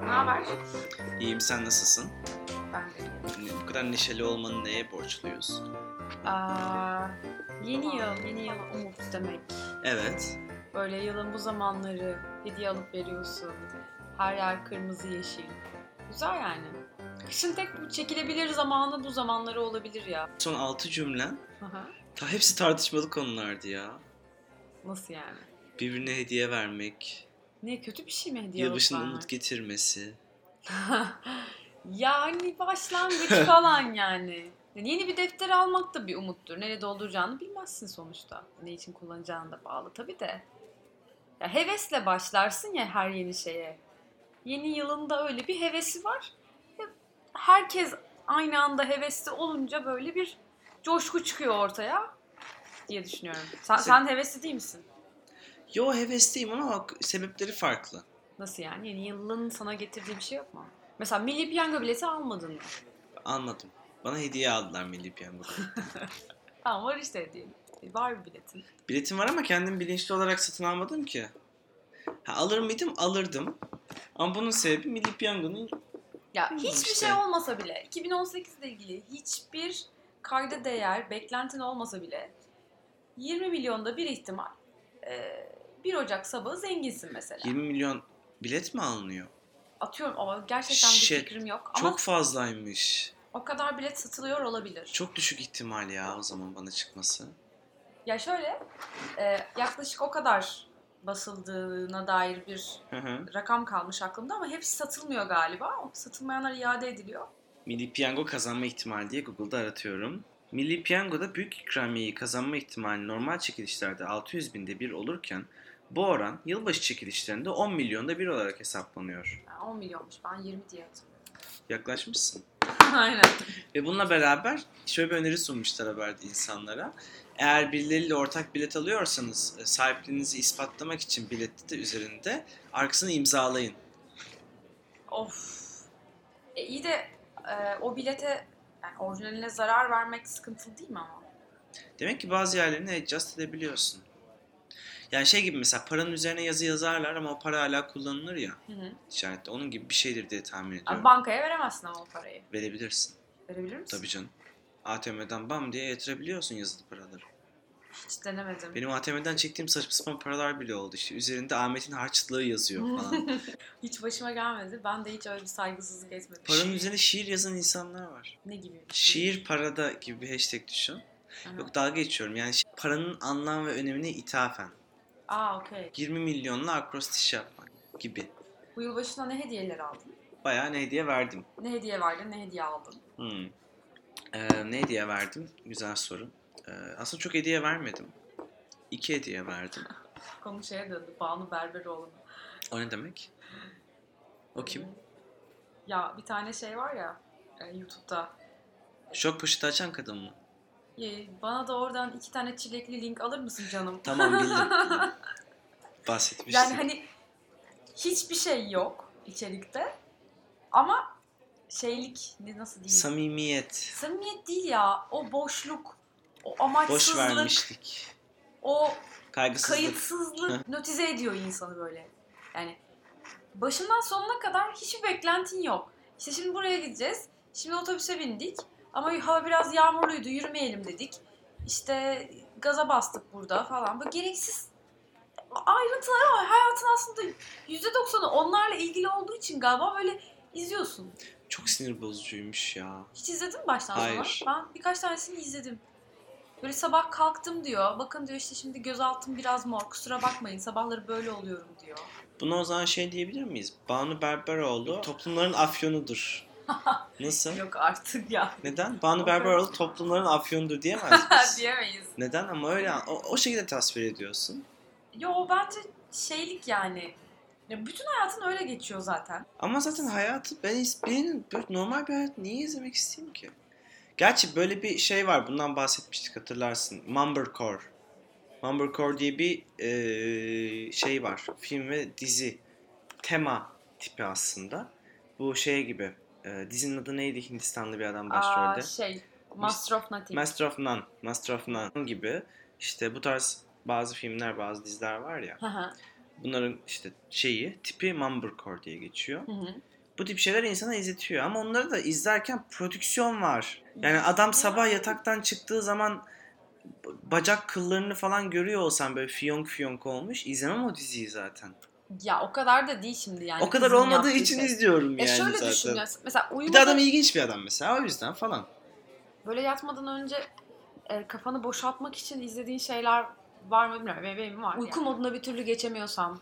Ne haber? İyiyim sen nasılsın? Ben de iyiyim. Bu kadar neşeli olmanı neye borçluyuz? Aa, yeni yıl, yeni yıl umut demek. Evet. Böyle yılın bu zamanları hediye alıp veriyorsun. Her yer kırmızı yeşil. Güzel yani. Kışın tek çekilebilir zamanı bu zamanları olabilir ya. Son altı cümlen Aha. ta hepsi tartışmalı konulardı ya. Nasıl yani? Birbirine hediye vermek, Ne kötü bir şey mi hediye alıp yılbaşında vermek? umut getirmesi. yani başlangıç falan yani. Yani Yeni bir defter almak da bir umuttur. Nereye dolduracağını bilmezsin sonuçta. Ne için kullanacağını da bağlı tabii de. Ya hevesle başlarsın ya her yeni şeye. Yeni yılında öyle bir hevesi var. Herkes aynı anda hevesli olunca böyle bir coşku çıkıyor ortaya diye düşünüyorum. Sen, Se- sen hevesli değil misin? Yo hevesliyim ama sebepleri farklı. Nasıl yani? Yeni yılın sana getirdiği bir şey yok mu? Mesela milli piyango bileti almadın mı? Almadım. Bana hediye aldılar Milli Piyango'da. Tamam var işte diyelim. Var bir biletin. Biletim var ama kendim bilinçli olarak satın almadım ki. Ha, alır mıydım? Alırdım. Ama bunun sebebi Milli Piyango'nun Ya Hmm, hiçbir işte. şey olmasa bile 2018 ile ilgili hiçbir kayda değer beklentin olmasa bile 20 milyonda bir ihtimal e, 1 Ocak sabahı zenginsin mesela. 20 milyon bilet mi alınıyor? Atıyorum ama gerçekten bir Shit. fikrim yok ama Çok fazlaymış. o kadar bilet satılıyor olabilir. Çok düşük ihtimal ya o zaman bana çıkması. Ya şöyle e, yaklaşık o kadar basıldığına dair bir Hı hı. rakam kalmış aklımda ama hepsi satılmıyor galiba. O Satılmayanlar iade ediliyor. Milli Piyango kazanma ihtimali diye Google'da aratıyorum. Milli Piyango'da büyük ikramiyeyi kazanma ihtimali normal çekilişlerde 600 binde bir olurken bu oran yılbaşı çekilişlerinde 10 milyonda bir olarak hesaplanıyor. Yani 10 milyonmuş ben 20 diye hatırlıyorum. Yaklaşmışsın. Aynen. Ve bununla beraber şöyle bir öneri sunmuşlar haberde insanlara. Eğer birileriyle ortak bilet alıyorsanız e, sahipliğinizi ispatlamak için bilette de üzerinde arkasını imzalayın. Of. E iyi de e, o bilete yani orijinaline zarar vermek sıkıntılı değil mi ama? Demek ki bazı yerlerini adjust edebiliyorsun. Yani şey gibi mesela paranın üzerine yazı yazarlar ama o para hala kullanılır ya Hı hı. işarette. Onun gibi bir şeydir diye tahmin ediyorum. Abi bankaya veremezsin ama o parayı. Verebilirsin. Verebilir misin? Tabii canım. ATM'den bam diye yatırabiliyorsun yazılı paraları. Hiç denemedim. Benim ATM'den çektiğim saçma sapan paralar bile oldu işte. Üzerinde Ahmet'in harçlığı yazıyor falan. Hiç başıma gelmedi. Ben de hiç öyle bir saygısızlık etmedim. Paranın üzerine şiir yazan insanlar var. Ne gibi? Şiir parada gibi bir hashtag düşün. Aha. Yok dalga geçiyorum. Yani paranın anlam ve önemine ithafen. Aa okey. 20 milyonla akrostiş yapmak gibi. Bu yılbaşına ne hediyeler aldın? Bayağı ne hediye verdim. Ne hediye verdin, ne hediye aldın? Hmm. Ee, ne hediye verdim? Güzel soru. Ee, aslında çok hediye vermedim. İki hediye verdim. Konu şeye döndü. Banu Berberoğlu. O ne demek? O kim? Ya bir tane şey var ya e, YouTube'da. Şok poşeti açan kadın mı? E, Bana da oradan iki tane çilekli link alır mısın canım? Tamam bildim. Bahsetmiştim. Yani hani hiçbir şey yok içerikte ama şeylik ne nasıl diyeyim? Samimiyet. Samimiyet değil ya. O boşluk, o Boş amaçsızlık, vermişlik. o Kaygısızlık. kayıtsızlık notize ediyor insanı böyle. Yani başından sonuna kadar hiçbir beklentin yok. İşte şimdi buraya gideceğiz. Şimdi otobüse bindik. Ama hava biraz yağmurluydu. Yürümeyelim dedik. İşte gaza bastık burada falan. Böyle gereksiz ayrıntılar var. Hayatın aslında %90'ı onlarla ilgili olduğu için galiba böyle izliyorsun. Çok sinir bozucuymuş ya. Hiç izledin mi baştan Hayır. sona? Ben birkaç tanesini izledim. Böyle sabah kalktım diyor. Bakın diyor işte şimdi gözaltım biraz mor. Kusura bakmayın sabahları böyle oluyorum diyor. Buna o zaman şey diyebilir miyiz? Banu Berberoğlu toplumların afyonudur. Nasıl? Yok artık ya. Neden? Banu Berberoğlu toplumların afyonudur diyemez miyiz? Diyemeyiz. Neden? Ama öyle o, o şekilde tasvir ediyorsun. Yo bence şeylik yani. Ya bütün hayatın öyle geçiyor zaten. Ama zaten hayatı ben benim böyle normal bir hayat niye izlemek isteyeyim ki? Gerçi böyle bir şey var. Bundan bahsetmiştik hatırlarsın. Mumblecore. Mumblecore diye bir eee, şey var. Film ve dizi. Tema tipi aslında. Bu şey gibi. Eee, dizinin adı neydi? Hindistanlı bir adam Aa, başrolde. şey Master of Nothing. Master of None. Master of None gibi. İşte bu tarz bazı filmler, bazı diziler var ya. Hı hı. Bunların işte şeyi, tipi mumblecore diye geçiyor. Hı hı. Bu tip şeyler insana izletiyor ama onları da izlerken prodüksiyon var. Yani adam sabah yataktan çıktığı zaman bacak kıllarını falan görüyor olsam böyle fiyonk fiyonk olmuş izlemem o diziyi zaten. Ya o kadar da değil şimdi yani. o kadar olmadığı için şey. izliyorum E yani şöyle zaten. düşün ya. Mesela Bir uyumada de adam ilginç bir adam mesela o yüzden falan. böyle yatmadan önce e, kafanı boşaltmak için izlediğin şeyler var mı bilmiyorum. Benim, var. Uyku moduna bir türlü geçemiyorsam,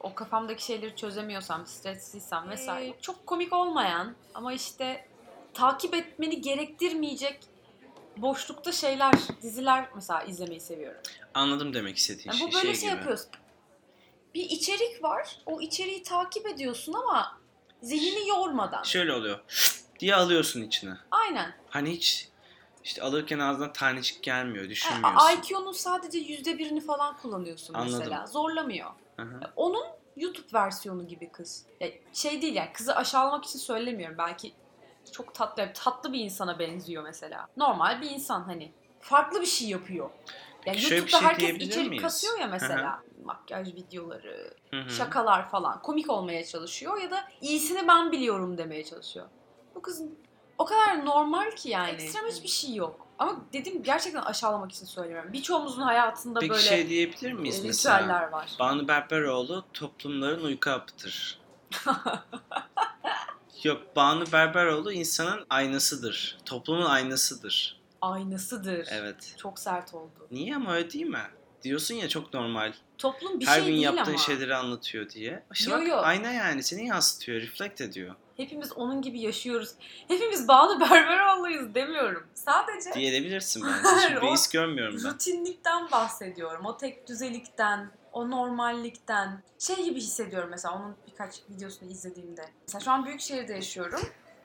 o kafamdaki şeyleri çözemiyorsam, stresliysem vesaire. Çok komik olmayan ama işte takip etmeni gerektirmeyecek boşlukta şeyler, diziler mesela izlemeyi seviyorum. Anladım demek istediğin Yani şey. bu böyle şey, şey gibi. yapıyorsun. Bir içerik var. O içeriği takip ediyorsun ama zihnini yormadan. Şöyle oluyor diye alıyorsun içine. Aynen. Hani hiç işte alırken ağzından tanecik gelmiyor, Yani düşünmüyorsun. IQ'nun sadece yüzde birini falan kullanıyorsun Anladım. mesela. Zorlamıyor. Hı hı. Onun YouTube versiyonu gibi kız. Ya şey değil yani kızı aşağılamak için söylemiyorum. Belki çok tatlı, tatlı bir insana benziyor mesela. Normal bir insan hani. Farklı bir şey yapıyor. Yani Şöyle bir YouTube'da şey herkes içerik miyiz? kasıyor ya mesela. Makyaj videoları, Hı hı. şakalar falan. Komik olmaya çalışıyor ya da iyisini ben biliyorum demeye çalışıyor. Bu kızın o kadar normal ki yani. Ekstrem hiçbir şey yok. Ama dedim gerçekten aşağılamak için söylemiyorum. Birçoğumuzun hayatında Peki böyle şey diyebilir e, miyiz mesela? ritüeller var. Banu Berberoğlu toplumların uyku hapıdır. Yok Banu Berberoğlu insanın aynasıdır. Toplumun aynasıdır. Aynasıdır. Evet. Çok sert oldu. Niye ama öyle değil mi? Diyorsun ya çok normal. Toplum bir Her şey gün değil yaptığın ama. şeyleri anlatıyor diye. İşte Yo, bak yo. ayna yani seni yansıtıyor, reflekt ediyor. Hepimiz onun gibi yaşıyoruz. Hepimiz Banu Berberoğlu'yuz demiyorum. Sadece Diyebilirsin bence. Hiç O- beis görmüyorum ben. rutinlikten bahsediyorum. O tek düzelikten, o normallikten. Şey gibi hissediyorum mesela onun birkaç videosunu izlediğimde. Mesela şu an büyük şehirde yaşıyorum.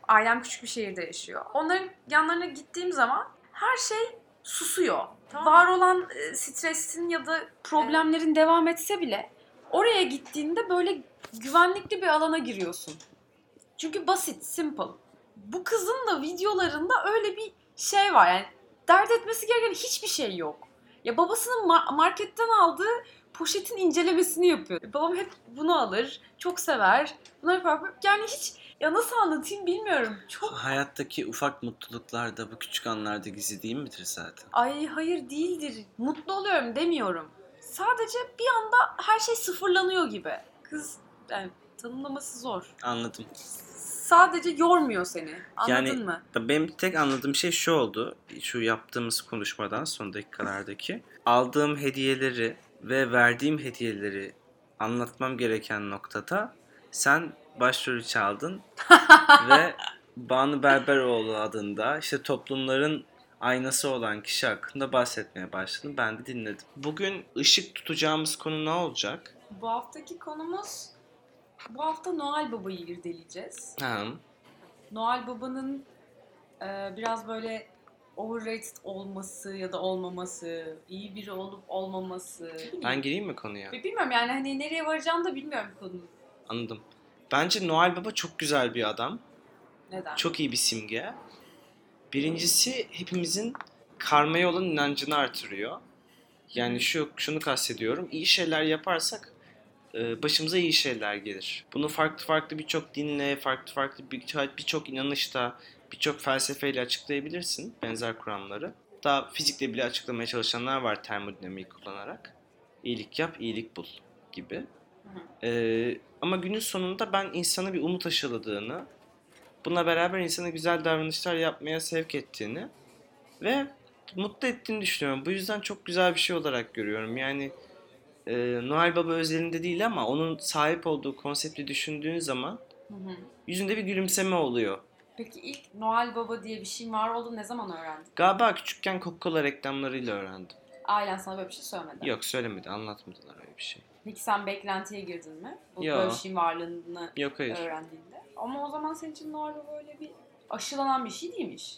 Ailem küçük bir şehirde yaşıyor. Onların yanlarına gittiğim zaman her şey susuyor. Var olan e, stresin ya da problemlerin devam etse bile oraya gittiğinde böyle güvenlikli bir alana giriyorsun. Çünkü basit, simple. Bu kızın da videolarında öyle bir şey var yani dert etmesi gereken hiçbir şey yok. Ya babasının ma- marketten aldığı poşetin incelemesini yapıyor. Babam hep bunu alır, çok sever. Bunları yapar. Yani hiç ya nasıl anlatayım bilmiyorum. Çok Hayattaki ufak mutluluklar da bu küçük anlarda gizli değil midir zaten? ay hayır değildir. Mutlu oluyorum demiyorum. Sadece bir anda her şey sıfırlanıyor gibi. Kız yani tanımlaması zor. Anladım. Sadece yormuyor seni. Anladın Yani- mı? Benim tek anladığım şey şu oldu. Şu yaptığımız konuşmadan son dakikalardaki. Aldığım hediyeleri ve verdiğim hediyeleri anlatmam gereken noktada sen başrolü çaldın ve Banu Berberoğlu adında işte toplumların aynası olan kişi hakkında bahsetmeye başladın. Ben de dinledim. Bugün ışık tutacağımız konu ne olacak? Bu haftaki konumuz bu hafta Noel Baba'yı irdeleyeceğiz. Ha, Noel Baba'nın e, biraz böyle overrated olması ya da olmaması, iyi biri olup olmaması. ben gireyim mi konuya? Bilmiyorum yani hani nereye varacağını da bilmiyorum konunun. Anladım. Bence Noel Baba çok güzel bir adam. Neden? Çok iyi bir simge. Birincisi hepimizin karmaya olan inancını artırıyor. Yani şu şunu kastediyorum. İyi şeyler yaparsak e, başımıza iyi şeyler gelir. Bunu farklı farklı birçok dinle, farklı farklı bir- birçok inanışta, birçok felsefeyle açıklayabilirsin benzer kuramları. Daha fizikle bile açıklamaya çalışanlar var termodinamiği kullanarak. İyilik yap, iyilik bul gibi. Ee, ama günün sonunda ben insana bir umut aşıladığını, bununla beraber insana güzel davranışlar yapmaya sevk ettiğini ve mutlu ettiğini düşünüyorum. Bu yüzden çok güzel bir şey olarak görüyorum. Yani e, Noel Baba özelinde değil ama onun sahip olduğu konsepti düşündüğün zaman Hı hı. yüzünde bir gülümseme oluyor. Peki ilk Noel Baba diye bir şeyin var olduğunu ne zaman öğrendin? Galiba küçükken Coca-Cola reklamlarıyla öğrendim. Ailen sana böyle bir şey söylemedi. Yok söylemedi, anlatmadılar öyle bir şey. Peki sen beklentiye girdin mi? Bu Yo. böyle bir şeyin varlığını Yok hayır. öğrendiğinde. Ama o zaman senin için Noel Baba öyle bir aşılanan bir şey değilmiş.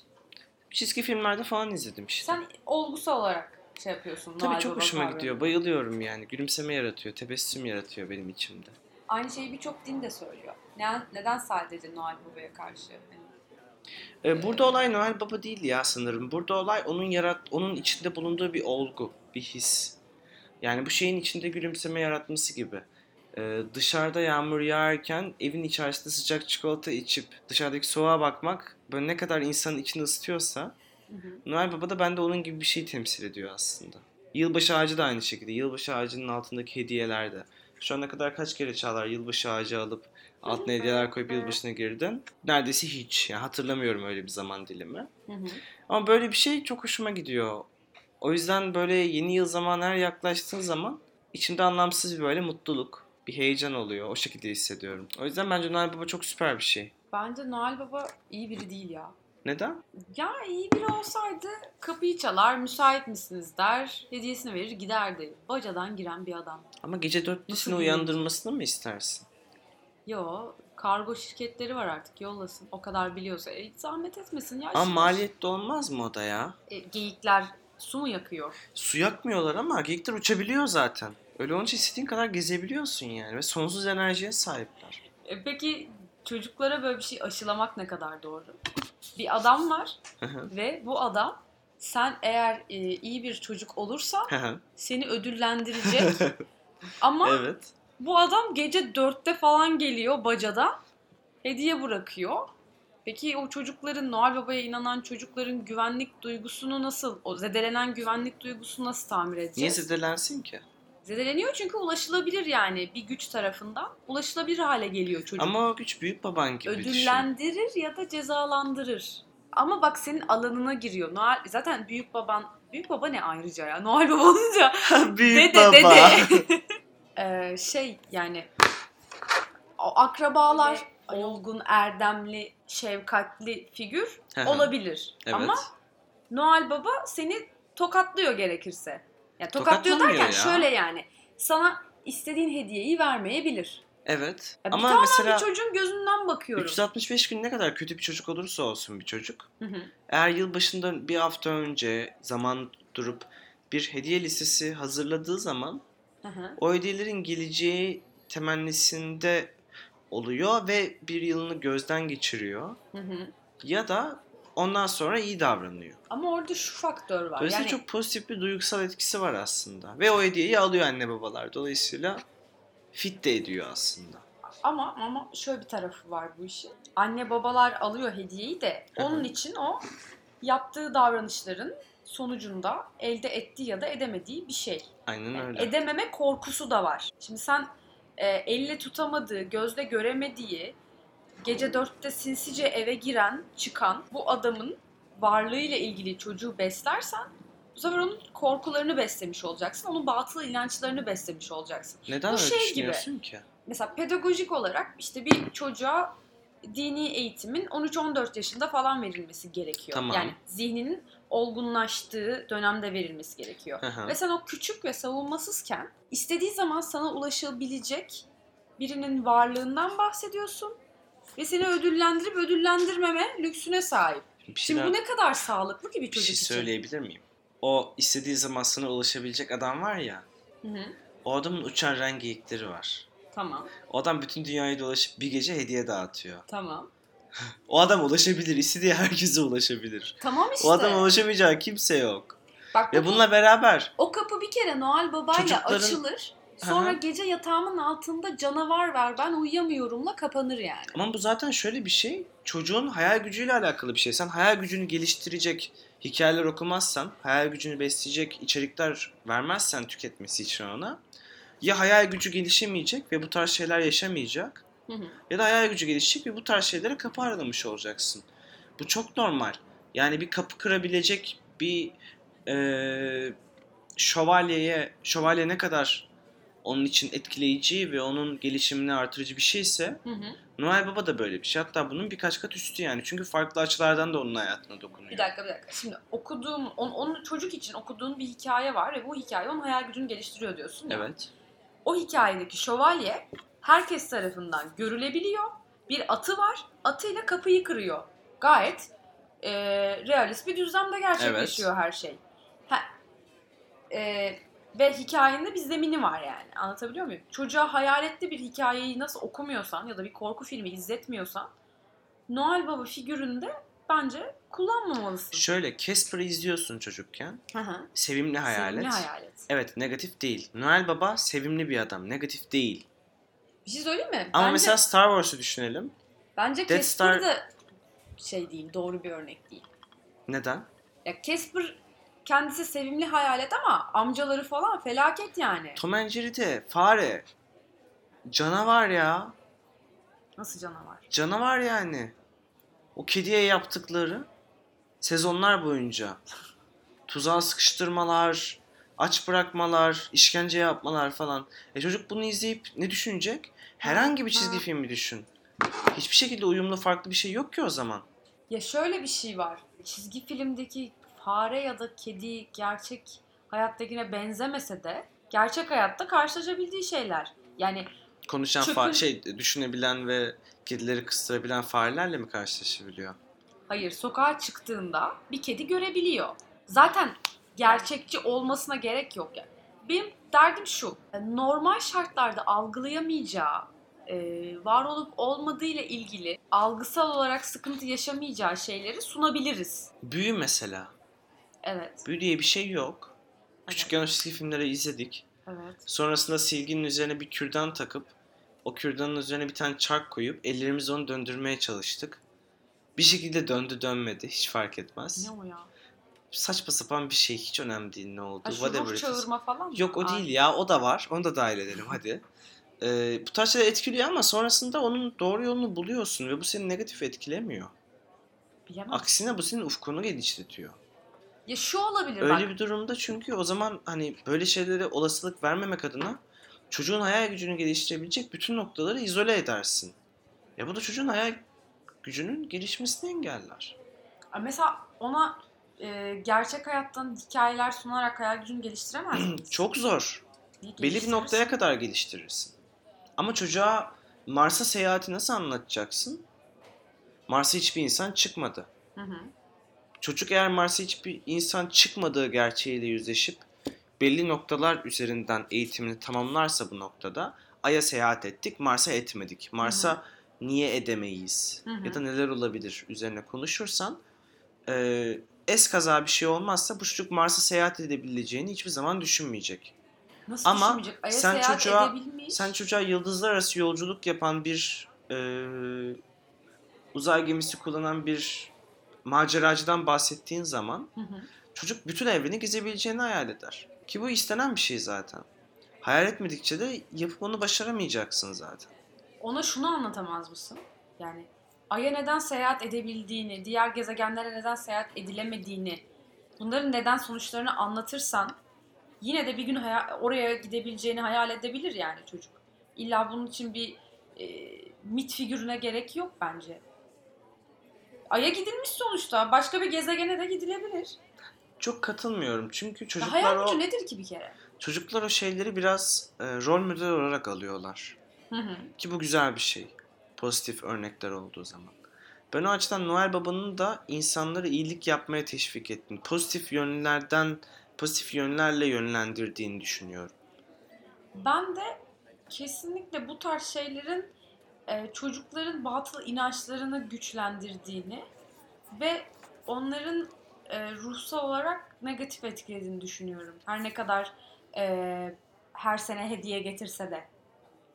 Çizgi filmlerde falan izledim işte. Sen olgusal olarak şey yapıyorsun. Tabii Noel çok Baba hoşuma kavramını. gidiyor. Bayılıyorum yani. Gülümseme yaratıyor, tebessüm yaratıyor benim içimde. Aynı şeyi birçok din de söylüyor. Ne, neden sadece Noel Baba'ya karşı? Hani Ee, burada olay Noel Baba değil ya sanırım. Burada olay onun yarat onun içinde bulunduğu bir olgu, bir his. Yani bu şeyin içinde gülümseme yaratması gibi. Ee, dışarıda yağmur yağarken evin içerisinde sıcak çikolata içip dışarıdaki soğuğa bakmak böyle ne kadar insanın içini ısıtıyorsa Hı hı. Noel Baba da bende onun gibi bir şey temsil ediyor aslında. Yılbaşı ağacı da aynı şekilde. Yılbaşı ağacının altındaki hediyeler de. Şu ana kadar kaç kere Çağlar yılbaşı ağacı alıp altına hediyeler koyup yılbaşına girdin? Neredeyse hiç. Yani hatırlamıyorum öyle bir zaman dilimi. Hı hı. Ama böyle bir şey çok hoşuma gidiyor. O yüzden böyle yeni yıl zamanı her yaklaştığı zaman içimde anlamsız bir böyle mutluluk, bir heyecan oluyor. O şekilde hissediyorum. O yüzden bence Noel Baba çok süper bir şey. Bence Noel Baba iyi biri değil ya. Neden? Ya iyi biri olsaydı kapıyı çalar, müsait misiniz der, hediyesini verir giderdi. Bacadan giren bir adam. Ama gece bir uyandırmasını mı istersin? Yo, kargo şirketleri var artık yollasın. O kadar biliyorsa e, zahmet etmesin ya. Ama maliyetli olmaz mı o da ya? E, geyikler su mu yakıyor? Su yakmıyorlar ama geyikler uçabiliyor zaten. Öyle olunca istediğin kadar gezebiliyorsun yani ve sonsuz enerjiye sahipler. E, peki çocuklara böyle bir şey aşılamak ne kadar doğru? Bir adam var ve bu adam sen eğer e, iyi bir çocuk olursa seni ödüllendirecek. Ama evet. bu adam gece dörtte falan geliyor bacadan hediye bırakıyor. Peki o çocukların Noel Baba'ya inanan çocukların güvenlik duygusunu nasıl, o zedelenen güvenlik duygusunu nasıl tamir edeceğiz? Niye zedelensin ki? Zedeleniyor çünkü ulaşılabilir yani bir güç tarafından ulaşılabilir hale geliyor çocuk. Ama o güç büyük baban gibi düşün. Ödüllendirir ya da cezalandırır. Ama bak senin alanına giriyor. Noel zaten büyük baban büyük baba ne ayrıca ya Noel Baba olunca büyük dede baba. dede. Ee, şey yani o akrabalar olgun, erdemli, şefkatli figür olabilir. Evet. Ama Noel Baba seni tokatlıyor gerekirse. Ya tokatlıyor derken ya. şöyle yani sana istediğin hediyeyi vermeyebilir. Evet. Ya Ama mesela bir çocuğun gözünden bakıyorum. 365 gün ne kadar kötü bir çocuk olursa olsun bir çocuk. Hı hı. Eğer yılbaşından bir hafta önce zaman durup bir hediye listesi hazırladığı zaman Hı hı. o hediyelerin geleceği temennisinde oluyor ve bir yılını gözden geçiriyor. Hı hı. Ya da ondan sonra iyi davranıyor. Ama orada şu faktör var. Dolayısıyla yani çok pozitif bir duygusal etkisi var aslında. Ve o hediyeyi alıyor anne babalar. Dolayısıyla fit de ediyor aslında. ama ama şöyle bir tarafı var bu işin. Anne babalar alıyor hediyeyi de onun için o yaptığı davranışların sonucunda elde ettiği ya da edemediği bir şey. Aynen Yani öyle. edememe korkusu da var. Şimdi sen e, elle tutamadığı, gözle göremediği, gece dörtte sinsice eve giren, çıkan bu adamın varlığıyla ilgili çocuğu beslersen bu sefer onun korkularını beslemiş olacaksın. Onun batıl inançlarını beslemiş olacaksın. Neden bu öyle şey gibi. ki? Mesela pedagojik olarak işte bir çocuğa dini eğitimin 13-14 yaşında falan verilmesi gerekiyor. Tamam. Yani zihninin olgunlaştığı dönemde verilmesi gerekiyor. Hı. Ve sen o küçük ve savunmasızken istediği zaman sana ulaşabilecek birinin varlığından bahsediyorsun. Ve seni ödüllendirip ödüllendirmeme lüksüne sahip. Bir Şimdi şeyler- bu ne kadar sağlıklı ki bir bir çocuk şey için. söyleyebilir miyim? O istediği zaman sana ulaşabilecek adam var ya. Hı hı. O adamın uçan geyikleri var. Tamam, O adam bütün dünyayı dolaşıp bir gece hediye dağıtıyor. tamam. O adam ulaşabilir. istediği herkese ulaşabilir. Tamam işte. O adama ulaşamayacağı kimse yok. Bak, Ve bu- bununla beraber O kapı bir kere Noel Baba'yla Çocukların- açılır. Sonra Aha. gece yatağımın altında canavar ver ben uyuyamıyorumla kapanır yani. ama bu zaten şöyle bir şey. Çocuğun hayal gücüyle alakalı bir şey. Sen hayal gücünü geliştirecek hikayeler okumazsan, hayal gücünü besleyecek içerikler vermezsen tüketmesi için ona ya hayal gücü gelişemeyecek ve bu tarz şeyler yaşamayacak Hı hı. ya da hayal gücü gelişecek ve bu tarz şeylere kapı aralamış olacaksın. Bu çok normal. Yani bir kapı kırabilecek bir eee, şövalyeye, şövalye ne kadar onun için etkileyici ve onun gelişimini artırıcı bir şeyse Hı hı. Noel Baba da böyle bir şey. Hatta bunun birkaç kat üstü yani. Çünkü farklı açılardan da onun hayatına dokunuyor. Bir dakika bir dakika. Şimdi okuduğum, on, onun çocuk için okuduğun bir hikaye var ve bu hikaye onun hayal gücünü geliştiriyor diyorsun ya. Evet. O hikayedeki şövalye herkes tarafından görülebiliyor. Bir atı var. Atıyla kapıyı kırıyor. Gayet e, realist bir düzlemde gerçekleşiyor her şey. Ha, e, ve hikayenin de bir zemini var yani. Anlatabiliyor muyum? Çocuğa hayaletli bir hikayeyi nasıl okumuyorsan ya da bir korku filmi izletmiyorsan Noel Baba figüründe bence kullanmamalısın. Şöyle Casper'ı izliyorsun çocukken. Hı hı. Sevimli hayalet. Sevimli hayalet. Evet negatif değil. Noel Baba sevimli bir adam. Negatif değil. Bir şey söyleyeyim mi? Ama bence, mesela Star Wars'u düşünelim. bence Death Casper Star- da şey değil, doğru bir örnek değil. Neden? Ya Casper kendisi sevimli hayalet ama amcaları falan felaket yani. Tom and fare. Canavar ya. Nasıl canavar? Canavar yani. O kediye yaptıkları sezonlar boyunca tuzağa sıkıştırmalar, aç bırakmalar, işkence yapmalar falan. E çocuk bunu izleyip ne düşünecek? Herhangi bir çizgi filmi düşün. Hiçbir şekilde uyumlu farklı bir şey yok ki o zaman. Ya şöyle bir şey var. Çizgi filmdeki fare ya da kedi gerçek hayattakine benzemese de gerçek hayatta karşılaşabildiği şeyler. Yani Konuşan Çöpün- fa- şey düşünebilen ve kedileri kıstırabilen farelerle mi karşılaşabiliyor? hayır sokağa çıktığında bir kedi görebiliyor. Zaten gerçekçi olmasına gerek yok yani. Benim derdim şu. Normal şartlarda algılayamayacağı, e, var olup olmadığı ile ilgili algısal olarak sıkıntı yaşamayacağı şeyleri sunabiliriz. Büyü mesela. Evet. Büyü diye bir şey yok. Küçükken o çizgi filmleri izledik. Evet. Sonrasında silginin üzerine bir kürdan takıp o kürdanın üzerine bir tane çark koyup ellerimizi onu döndürmeye çalıştık. Bir şekilde döndü dönmedi hiç fark etmez. Ne o ya? Saçma sapan bir şey hiç önemli değil ne oldu. Ha, Whatever çağırma falan mı? Yok o Ay, değil ya o da var onu da dahil edelim hadi. Ee, bu tarz şeyler etkiliyor ama sonrasında onun doğru yolunu buluyorsun ve bu seni negatif etkilemiyor. Bilemem. Aksine bu senin ufkunu genişletiyor. Ya şu olabilir Öyle bak. bir durumda çünkü o zaman hani böyle şeylere olasılık vermemek adına çocuğun hayal gücünü geliştirebilecek bütün noktaları izole edersin. Ya bu da çocuğun hayal gücünün gelişmesini engeller. Mesela ona e, gerçek hayattan hikayeler sunarak hayal gücünü geliştiremez miyiz? Çok zor. Belli bir noktaya kadar geliştirirsin. Ama çocuğa Mars'a seyahati nasıl anlatacaksın? Mars'a hiçbir insan çıkmadı. Hı hı. Çocuk eğer Mars'a hiçbir insan çıkmadığı gerçeğiyle yüzleşip belli noktalar üzerinden eğitimini tamamlarsa bu noktada Ay'a seyahat ettik, Mars'a etmedik. Mars'a niye edemeyiz? Hı hı. Ya da neler olabilir üzerine konuşursan e, es kaza bir şey olmazsa bu çocuk Mars'a seyahat edebileceğini hiçbir zaman düşünmeyecek. Nasıl Ama düşünmeyecek? Ay'a sen seyahat çocuğa- edebilmiş. Sen çocuğa yıldızlar arası yolculuk yapan bir e, uzay gemisi kullanan bir maceracıdan bahsettiğin zaman Hı hı. çocuk bütün evreni gezebileceğini hayal eder. Ki bu istenen bir şey zaten. Hayal etmedikçe de yapıp onu başaramayacaksın zaten. Ona şunu anlatamaz mısın? Yani Ay'a neden seyahat edebildiğini, diğer gezegenlere neden seyahat edilemediğini, bunların neden sonuçlarını anlatırsan yine de bir gün oraya gidebileceğini hayal edebilir yani çocuk. İlla bunun için bir e, mit figürüne gerek yok bence. Ay'a gidilmiş sonuçta. Başka bir gezegene de gidilebilir. Çok katılmıyorum çünkü Ya çocuklar hayal o gücü nedir ki bir kere? çocuklar o şeyleri biraz e, rol model olarak alıyorlar. Hı hı. Ki bu güzel bir şey. Pozitif örnekler olduğu zaman. Ben o açıdan Noel Baba'nın da insanları iyilik yapmaya teşvik ettiğini, pozitif yönlerden, pozitif yönlerle yönlendirdiğini düşünüyorum. Ben de kesinlikle bu tarz şeylerin e, çocukların batıl inançlarını güçlendirdiğini ve onların e, ruhsal olarak negatif etkilediğini düşünüyorum. Her ne kadar e, her sene hediye getirse de.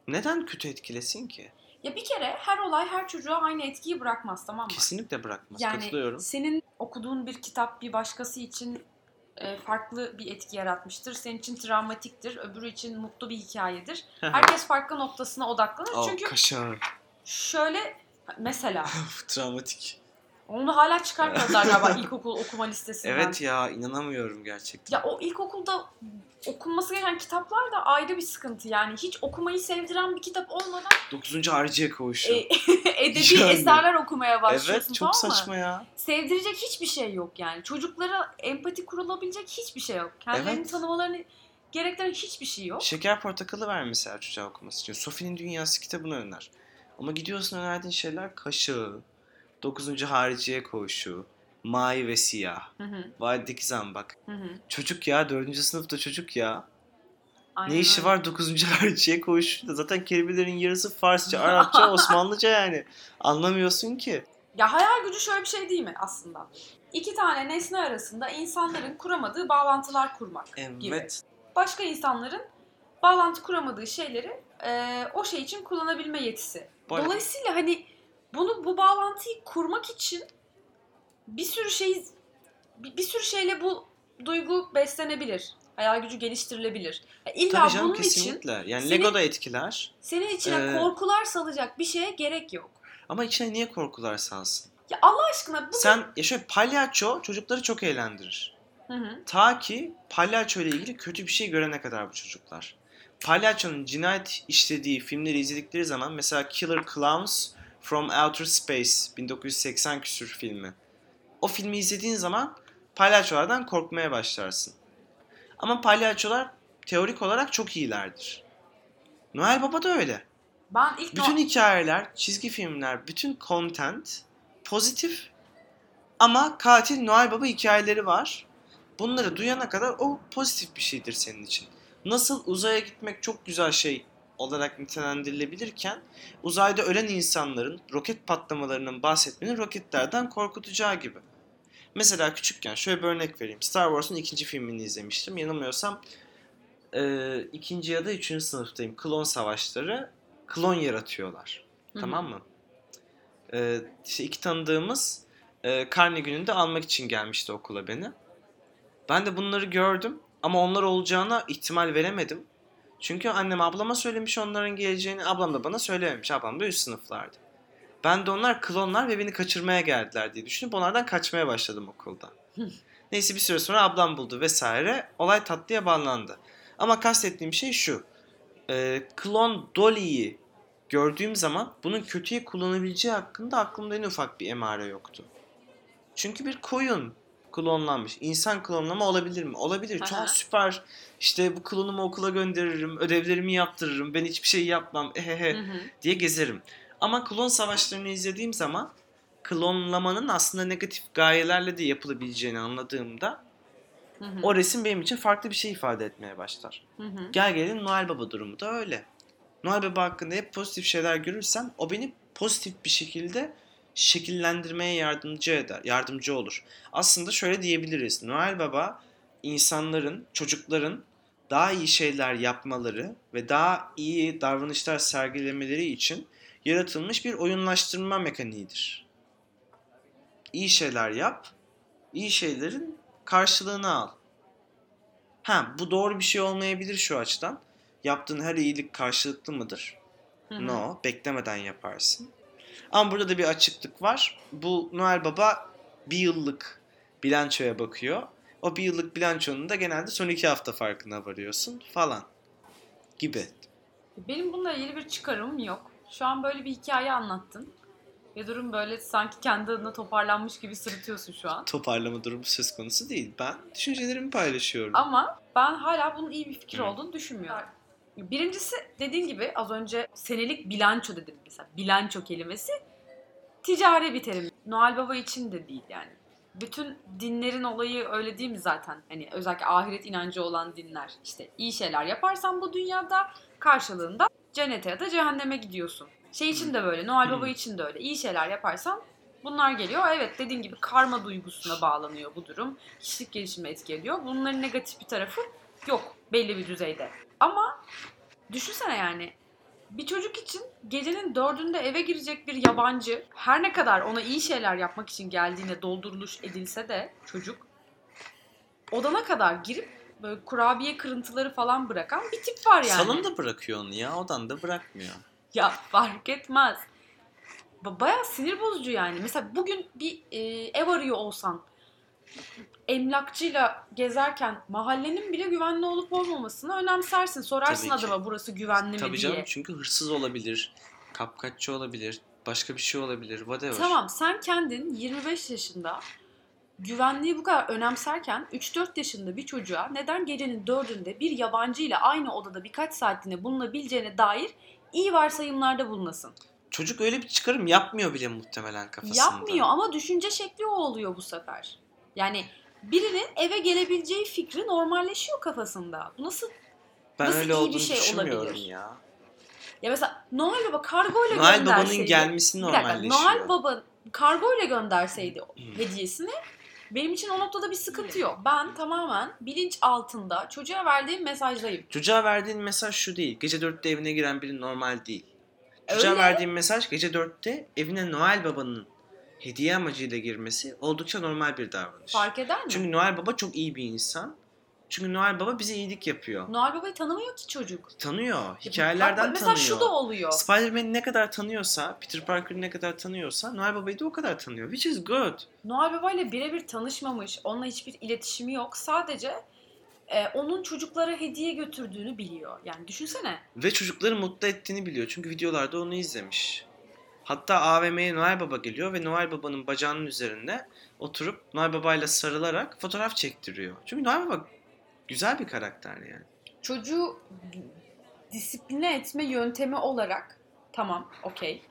Neden kötü etkilesin ki? Ya bir kere her olay her çocuğa aynı etkiyi bırakmaz tamam mı? Kesinlikle bırakmaz. Yani Katılıyorum. senin okuduğun bir kitap bir başkası için e, farklı bir etki yaratmıştır. Senin için travmatiktir, öbürü için mutlu bir hikayedir. Herkes farklı noktasına odaklanır. Oh, Çünkü kaşar. şöyle mesela Travmatik. Onu hala çıkartmadılar galiba ilkokul okuma listesinden. Evet ya inanamıyorum gerçekten. Ya o ilkokulda okunması gereken kitaplar da ayrı bir sıkıntı yani. Hiç okumayı sevdiren bir kitap olmadan 9. hariciye kavuşu. e, edebi Yani. eserler okumaya başlıyorsun evet çok tamam mı? saçma ya. sevdirecek hiçbir şey yok yani. Çocuklara empati kurulabilecek hiçbir şey yok. Kendilerini Evet. tanımalarını gerektiren hiçbir şey yok. Şeker portakalı ver mesela çocuğa okuması için. Sophie'nin Dünyası kitabını öner. Ama gidiyorsun önerdiğin şeyler kaşığı, 9. hariciye koğuşu, mavi ve siyah, Hı hı, vadideki zambak. hı hı. Çocuk ya 4. sınıfta çocuk ya. Aynen ne işi var 9. hariciye koğuşunda? Zaten kelimelerin yarısı Farsça, Arapça, Osmanlıca yani. Anlamıyorsun ki. Ya hayal gücü şöyle bir şey değil mi aslında? İki tane nesne arasında insanların kuramadığı bağlantılar kurmak gibi. Evet. Başka insanların bağlantı kuramadığı şeyleri e, o şey için kullanabilme yetisi. Arada- Dolayısıyla hani bunu bu bağlantıyı kurmak için bir sürü şey bir, bir sürü şeyle bu duygu beslenebilir. Hayal gücü geliştirilebilir. Ya illa Tabii canım bunun için kesinlikle. Yani seni- Lego da etkiler. senin içine Ee, korkular salacak bir şeye gerek yok. Ama içine niye korkular salsın? Ya Allah aşkına bu Sen ya şöyle palyaço çocukları çok eğlendirir. Hı hı. Ta ki palyaço ile ilgili kötü bir şey görene kadar bu çocuklar. Palyaçonun cinayet işlediği filmleri izledikleri zaman mesela Killer Clowns from Outer Space 1980 küsür filmi. O filmi izlediğin zaman palyaçolardan korkmaya başlarsın. Ama palyaçolar teorik olarak çok iyilerdir. Noel Baba da öyle. ben ilk Bütün no- hikayeler, çizgi filmler, bütün content pozitif ama katil Noel Baba hikayeleri var. Bunları duyana kadar o pozitif bir şeydir senin için. Nasıl uzaya gitmek çok güzel şey olarak nitelendirilebilirken uzayda ölen insanların roket patlamalarının bahsetmenin roketlerden korkutacağı gibi. Mesela küçükken şöyle bir örnek vereyim. Star Wars'un ikinci filmini izlemiştim. Yanılmıyorsam e, ikinci ya da üçüncü sınıftayım. Klon savaşları klon yaratıyorlar. Hı hı. Tamam mı? Ee, işte iki tanıdığımız e, karne gününde almak için gelmişti okula beni. Ben de bunları gördüm ama onlar olacağına ihtimal veremedim. Çünkü annem ablama söylemiş onların geleceğini, ablam da bana söylememiş. Ablam da üst sınıflardı. Ben de onlar klonlar ve beni kaçırmaya geldiler diye düşünüp onlardan kaçmaya başladım okulda. Neyse bir süre sonra ablam buldu vesaire. Olay tatlıya bağlandı. Ama kastettiğim şey şu. Ee, klon Dolly'yi gördüğüm zaman bunun kötüye kullanabileceği hakkında aklımda en ufak bir emare yoktu. Çünkü bir koyun klonlanmış. İnsan klonlama olabilir mi? Olabilir. Aha. Çok süper. İşte bu klonumu okula gönderirim, ödevlerimi yaptırırım, ben hiçbir şey yapmam, ehehe Hı hı. diye gezerim. Ama klon savaşlarını izlediğim zaman klonlamanın aslında negatif gayelerle de yapılabileceğini anladığımda Hı hı. o resim benim için farklı bir şey ifade etmeye başlar. Hı hı. Gel gelelim Noel Baba durumu da öyle. Noel Baba hakkında hep pozitif şeyler görürsem o beni pozitif bir şekilde şekillendirmeye yardımcı eder, yardımcı olur. Aslında şöyle diyebiliriz. Noel Baba insanların, çocukların daha iyi şeyler yapmaları ve daha iyi davranışlar sergilemeleri için yaratılmış bir oyunlaştırma mekaniğidir. İyi şeyler yap, iyi şeylerin karşılığını al. Ha bu doğru bir şey olmayabilir şu açıdan. Yaptığın her iyilik karşılıklı mıdır? No, beklemeden yaparsın. Ama burada da bir açıklık var. Bu Noel Baba bir yıllık bilançoya bakıyor. O bir yıllık bilançonun da genelde son iki hafta farkına varıyorsun falan gibi. Benim bununla ilgili bir çıkarımım yok. Şu an böyle bir hikaye anlattın. Ve durum böyle sanki kendi adına toparlanmış gibi sırıtıyorsun şu an. Toparlama durumu söz konusu değil. Ben düşüncelerimi paylaşıyorum. Ama ben hala bunun iyi bir fikir olduğunu düşünmüyorum. Birincisi dediğin gibi az önce senelik bilanço dedim mesela. Bilanço kelimesi ticari bir terim. Noel Baba için de değil yani. Bütün dinlerin olayı öyle değil mi zaten? Hani özellikle ahiret inancı olan dinler. İşte iyi şeyler yaparsan bu dünyada karşılığında cennete ya da cehenneme gidiyorsun. Şey için de böyle, Noel Baba için de öyle. İyi şeyler yaparsan bunlar geliyor. Evet dediğin gibi karma duygusuna bağlanıyor bu durum. Kişilik gelişimine etki ediyor. Bunların negatif bir tarafı yok belli bir düzeyde. Ama düşünsene yani bir çocuk için gecenin dördünde eve girecek bir yabancı her ne kadar ona iyi şeyler yapmak için geldiğine dolduruluş edilse de çocuk odana kadar girip böyle kurabiye kırıntıları falan bırakan bir tip var yani. Salonda bırakıyor onu ya. Odan da bırakmıyor. Ya fark etmez. Ba- Bayağı sinir bozucu yani. Mesela bugün bir e, ev arıyor olsan emlakçıyla gezerken mahallenin bile güvenli olup olmamasını önemsersin. Sorarsın Tabii ki. adama burası güvenli mi Tabii diye. canım çünkü hırsız olabilir, kapkaççı olabilir, başka bir şey olabilir, whatever. Tamam sen kendin 25 yaşında güvenliği bu kadar önemserken 3-4 yaşında bir çocuğa neden gecenin 4'ünde bir yabancı ile aynı odada birkaç saatliğine bulunabileceğine dair iyi varsayımlarda bulunasın. Çocuk öyle bir çıkarım yapmıyor bile muhtemelen kafasında. Yapmıyor ama düşünce şekli o oluyor bu sefer. Yani birinin eve gelebileceği fikri normalleşiyor kafasında. Bu nasıl? Ben Nasıl öyle iyi bir şey olabilir? ya. Ya mesela Noel Baba kargoyla Noel gönderseydi. Baba'nın gelmesi Bir dakika, normalleşiyor. Noel Baba kargoyla gönderseydi Hmm. hediyesini Benim için o noktada bir sıkıntı yok. Ben tamamen bilinç altında çocuğa verdiğim mesajdayım. Çocuğa verdiğin mesaj şu değil. Gece 4'te evine giren biri normal değil. Çocuğa Öyle. verdiğin mesaj gece 4'te evine Noel Baba'nın hediye amacıyla girmesi oldukça normal bir davranış. Fark eder mi? Çünkü Noel Baba çok iyi bir insan. Çünkü Noel Baba bize iyilik yapıyor. Noel Baba'yı tanımıyor ki çocuk. Tanıyor. Hikayelerden Bak, mesela tanıyor. şu da oluyor. Spider-Man'i ne kadar tanıyorsa, Peter Parker'ı ne kadar tanıyorsa Noel Baba'yı da o kadar tanıyor. Which is good. Noel Baba ile birebir tanışmamış, onunla hiçbir iletişimi yok. Sadece e, onun çocuklara hediye götürdüğünü biliyor. Yani düşünsene. Ve çocukları mutlu ettiğini biliyor. Çünkü videolarda onu izlemiş. Hatta AVM'ye Noel Baba geliyor ve Noel Baba'nın bacağının üzerinde oturup Noel Baba'yla sarılarak fotoğraf çektiriyor. Çünkü Noel Baba güzel bir karakter yani. Çocuğu disipline etme yöntemi olarak tamam, okey.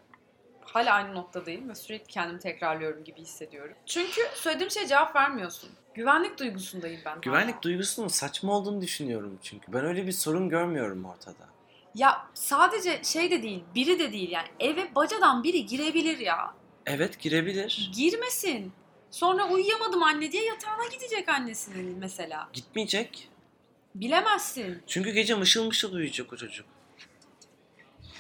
Hala aynı noktadayım ve sürekli kendimi tekrarlıyorum gibi hissediyorum. Çünkü söylediğim şeye cevap vermiyorsun. Güvenlik duygusundayım ben. Güvenlik hala. duygusunun saçma olduğunu düşünüyorum çünkü. Ben öyle bir sorun görmüyorum ortada. Ya sadece şey de değil, biri de değil yani. Eve bacadan biri girebilir ya. Evet girebilir. Girmesin. Sonra uyuyamadım anne diye yatağına gidecek annesinin mesela. Gitmeyecek. Bilemezsin. Çünkü gece mışıl mışıl uyuyacak o çocuk.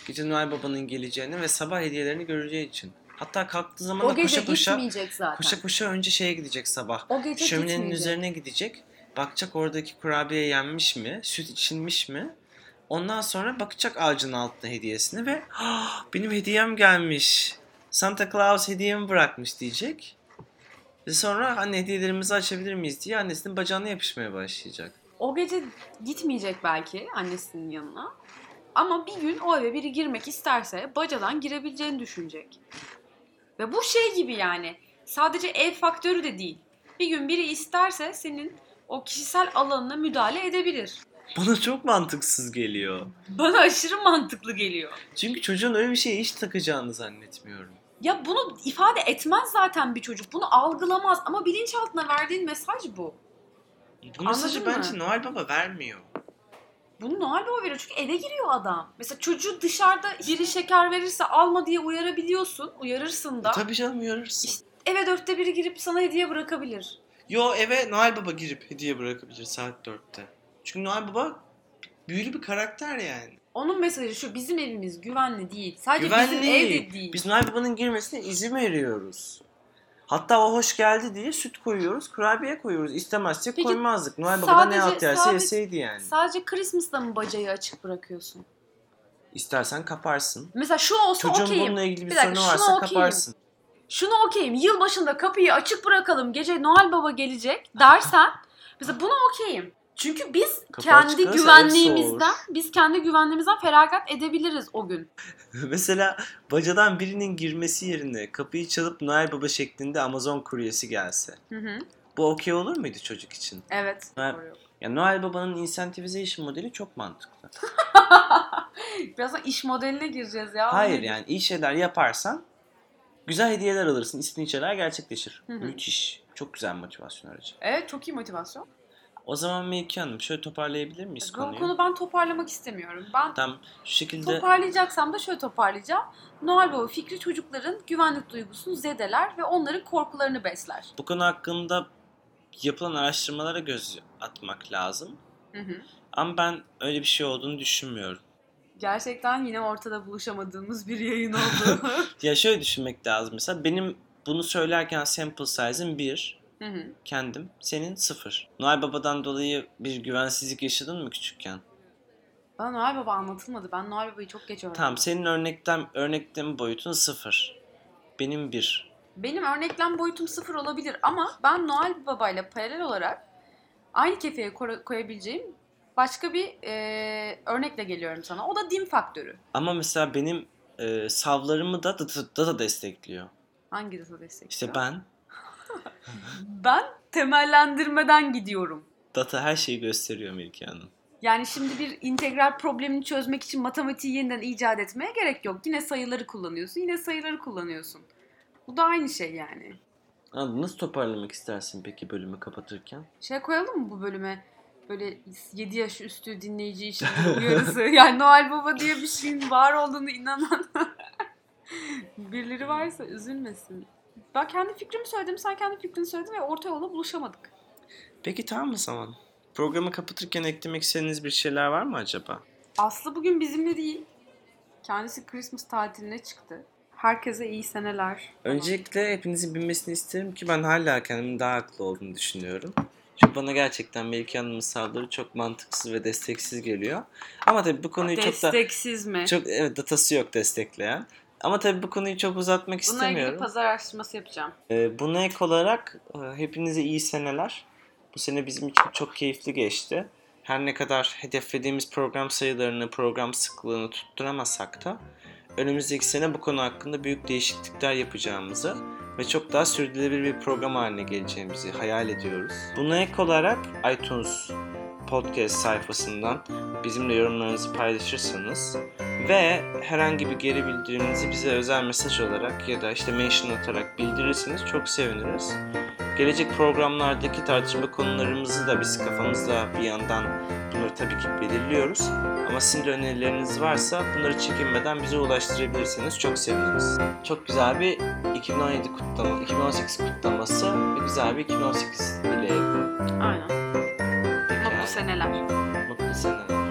Gece Noel Baba'nın geleceğini ve sabah hediyelerini göreceği için. Hatta kalktığı zaman O da gece koşa koşa, gitmeyecek zaten. koşa koşa önce şeye gidecek sabah. o gece Şöminenin gitmeyecek. üzerine gidecek. Bakacak oradaki kurabiye yenmiş mi? Süt içilmiş mi? Ondan sonra bakacak ağacın altına hediyesine ve "Ah, benim hediyem gelmiş. Santa Claus hediyemi bırakmış diyecek. Ve sonra anne hediyelerimizi açabilir miyiz diye annesinin bacağına yapışmaya başlayacak. O gece gitmeyecek belki annesinin yanına. Ama bir gün o eve biri girmek isterse bacadan girebileceğini düşünecek. Ve bu şey gibi yani. Sadece ev faktörü de değil. Bir gün biri isterse senin o kişisel alanına müdahale edebilir. Bana çok mantıksız geliyor. Bana aşırı mantıklı geliyor. Çünkü çocuğun öyle bir şeye hiç takacağını zannetmiyorum. Ya bunu ifade etmez zaten bir çocuk. Bunu algılamaz ama bilinçaltına verdiğin mesaj bu. Bu mesajı Anladın mı? bence Noel Baba vermiyor. Bunu Noel Baba veriyor çünkü eve giriyor adam. Mesela çocuğu dışarıda biri şeker verirse alma diye uyarabiliyorsun. Uyarırsın da. E, Tabii canım uyarırsın. İşte- Eve dörtte biri girip sana hediye bırakabilir. Yo eve Noel Baba girip hediye bırakabilir saat 4'te. Çünkü Noel Baba büyülü bir karakter yani. Onun mesajı şu bizim evimiz güvenli değil. Sadece Güvenli. bizim evde değil. Biz Noel Baba'nın girmesine izin veriyoruz. Hatta o hoş geldi diye süt koyuyoruz, kurabiye koyuyoruz. İstemezsek Peki, koymazdık. Noel Baba da ne alt yerse sadece- yeseydi yani. Sadece Christmas'ta mı bacayı açık bırakıyorsun? İstersen kaparsın. Mesela şu olsa Çocuğun okeyim. bununla ilgili bir, Bir dakika, sorunu varsa okeyim. kaparsın. Şunu okeyim. Yılbaşında kapıyı açık bırakalım. Gece Noel Baba gelecek dersen mesela buna okeyim. Çünkü biz Kapı kendi güvenliğimizden, biz kendi güvenliğimizden feragat edebiliriz o gün. Mesela bacadan birinin girmesi yerine kapıyı çalıp Noel Baba şeklinde Amazon kuryesi gelse. Hı hı. Bu okey olur muydu çocuk için? Evet. Doğru. Ya Noel Baba'nın incentivization modeli çok mantıklı. Birazdan iş modeline gireceğiz ya. Hayır yani iyi şeyler yaparsan güzel hediyeler alırsın. İstediğin şeyler gerçekleşir. Hı hı. Müthiş. Çok güzel motivasyon aracı. Evet çok iyi motivasyon. O zaman Melike Hanım şöyle toparlayabilir miyiz Bu konuyu? konu ben toparlamak istemiyorum. Ben Tam şu şekilde toparlayacaksam da şöyle toparlayacağım. Noel Baba fikri çocukların güvenlik duygusunu zedeler ve onların korkularını besler. bu konu hakkında yapılan araştırmalara göz atmak lazım. Hı hı. Ama ben öyle bir şey olduğunu düşünmüyorum. Gerçekten yine ortada buluşamadığımız bir yayın oldu. Ya şöyle düşünmek lazım mesela benim bunu söylerken sample size'ım 1, Hı hı. kendim, senin 0. Noel Baba'dan dolayı bir güvensizlik yaşadın mı küçükken? Bana Noel Baba anlatılmadı. Ben Noel Baba'yı çok geç öğrendim. Tamam senin örnekten örneklem boyutun 0. Benim 1. Benim örneklem boyutum sıfır olabilir ama ben Noel Baba ile paralel olarak aynı kefeye koy- koyabileceğim başka bir e, örnekle geliyorum sana. O da din faktörü. Ama mesela benim e, savlarımı da data, data destekliyor. Hangi data destekliyor? İşte ben Ben temellendirmeden gidiyorum. data her şeyi gösteriyor Melike Hanım. Yani şimdi bir integral problemini çözmek için matematiği yeniden icat etmeye gerek yok. Yine sayıları kullanıyorsun, yine sayıları kullanıyorsun. Bu da aynı şey yani. Anladın, nasıl toparlamak istersin peki bölümü kapatırken? Şey koyalım mı bu bölüme? Böyle 7 yaş üstü dinleyici için uyarısı. yani Noel Baba diye bir şeyin var olduğunu inanan birileri varsa üzülmesin. Ben kendi fikrimi söyledim, sen kendi fikrini söyledin ve orta yola buluşamadık. Peki tamam o zaman. Programı kapatırken eklemek istediğiniz bir şeyler var mı acaba? Aslı bugün bizimle değil. Kendisi Christmas tatiline çıktı. Herkese iyi seneler. Öncelikle hepinizin bilmesini isterim ki ben hala kendimin daha haklı olduğunu düşünüyorum. Çünkü bana gerçekten Melike Hanım'ın saldırı çok mantıksız ve desteksiz geliyor. Ama tabii bu konuyu çok da Desteksiz mi? çok evet datası yok destekleyen. Ama tabii bu konuyu çok uzatmak Bununla ilgili istemiyorum. pazar araştırması yapacağım. Ee, buna ek olarak e, hepinize iyi seneler. Bu sene bizim için çok keyifli geçti. Her ne kadar hedeflediğimiz program sayılarını, program sıklığını tutturamasak da önümüzdeki sene bu konu hakkında büyük değişiklikler yapacağımızı ve çok daha sürdürülebilir bir program haline geleceğimizi hayal ediyoruz. Buna ek olarak iTunes podcast sayfasından bizimle yorumlarınızı paylaşırsanız ve herhangi bir geri bildiriminizi bize özel mesaj olarak ya da işte mention atarak bildirirseniz çok seviniriz. Gelecek programlardaki tartışma konularımızı da biz kafamızda bir yandan bunları tabii ki belirliyoruz. Ama sizin de önerileriniz varsa bunları çekinmeden bize ulaştırabilirsiniz. Çok seviniriz. Çok güzel bir 2017 kutlama, 2018 kutlaması ve güzel bir 2018 dileyelim. Aynen. Mutlu Pekala. seneler. Mutlu seneler.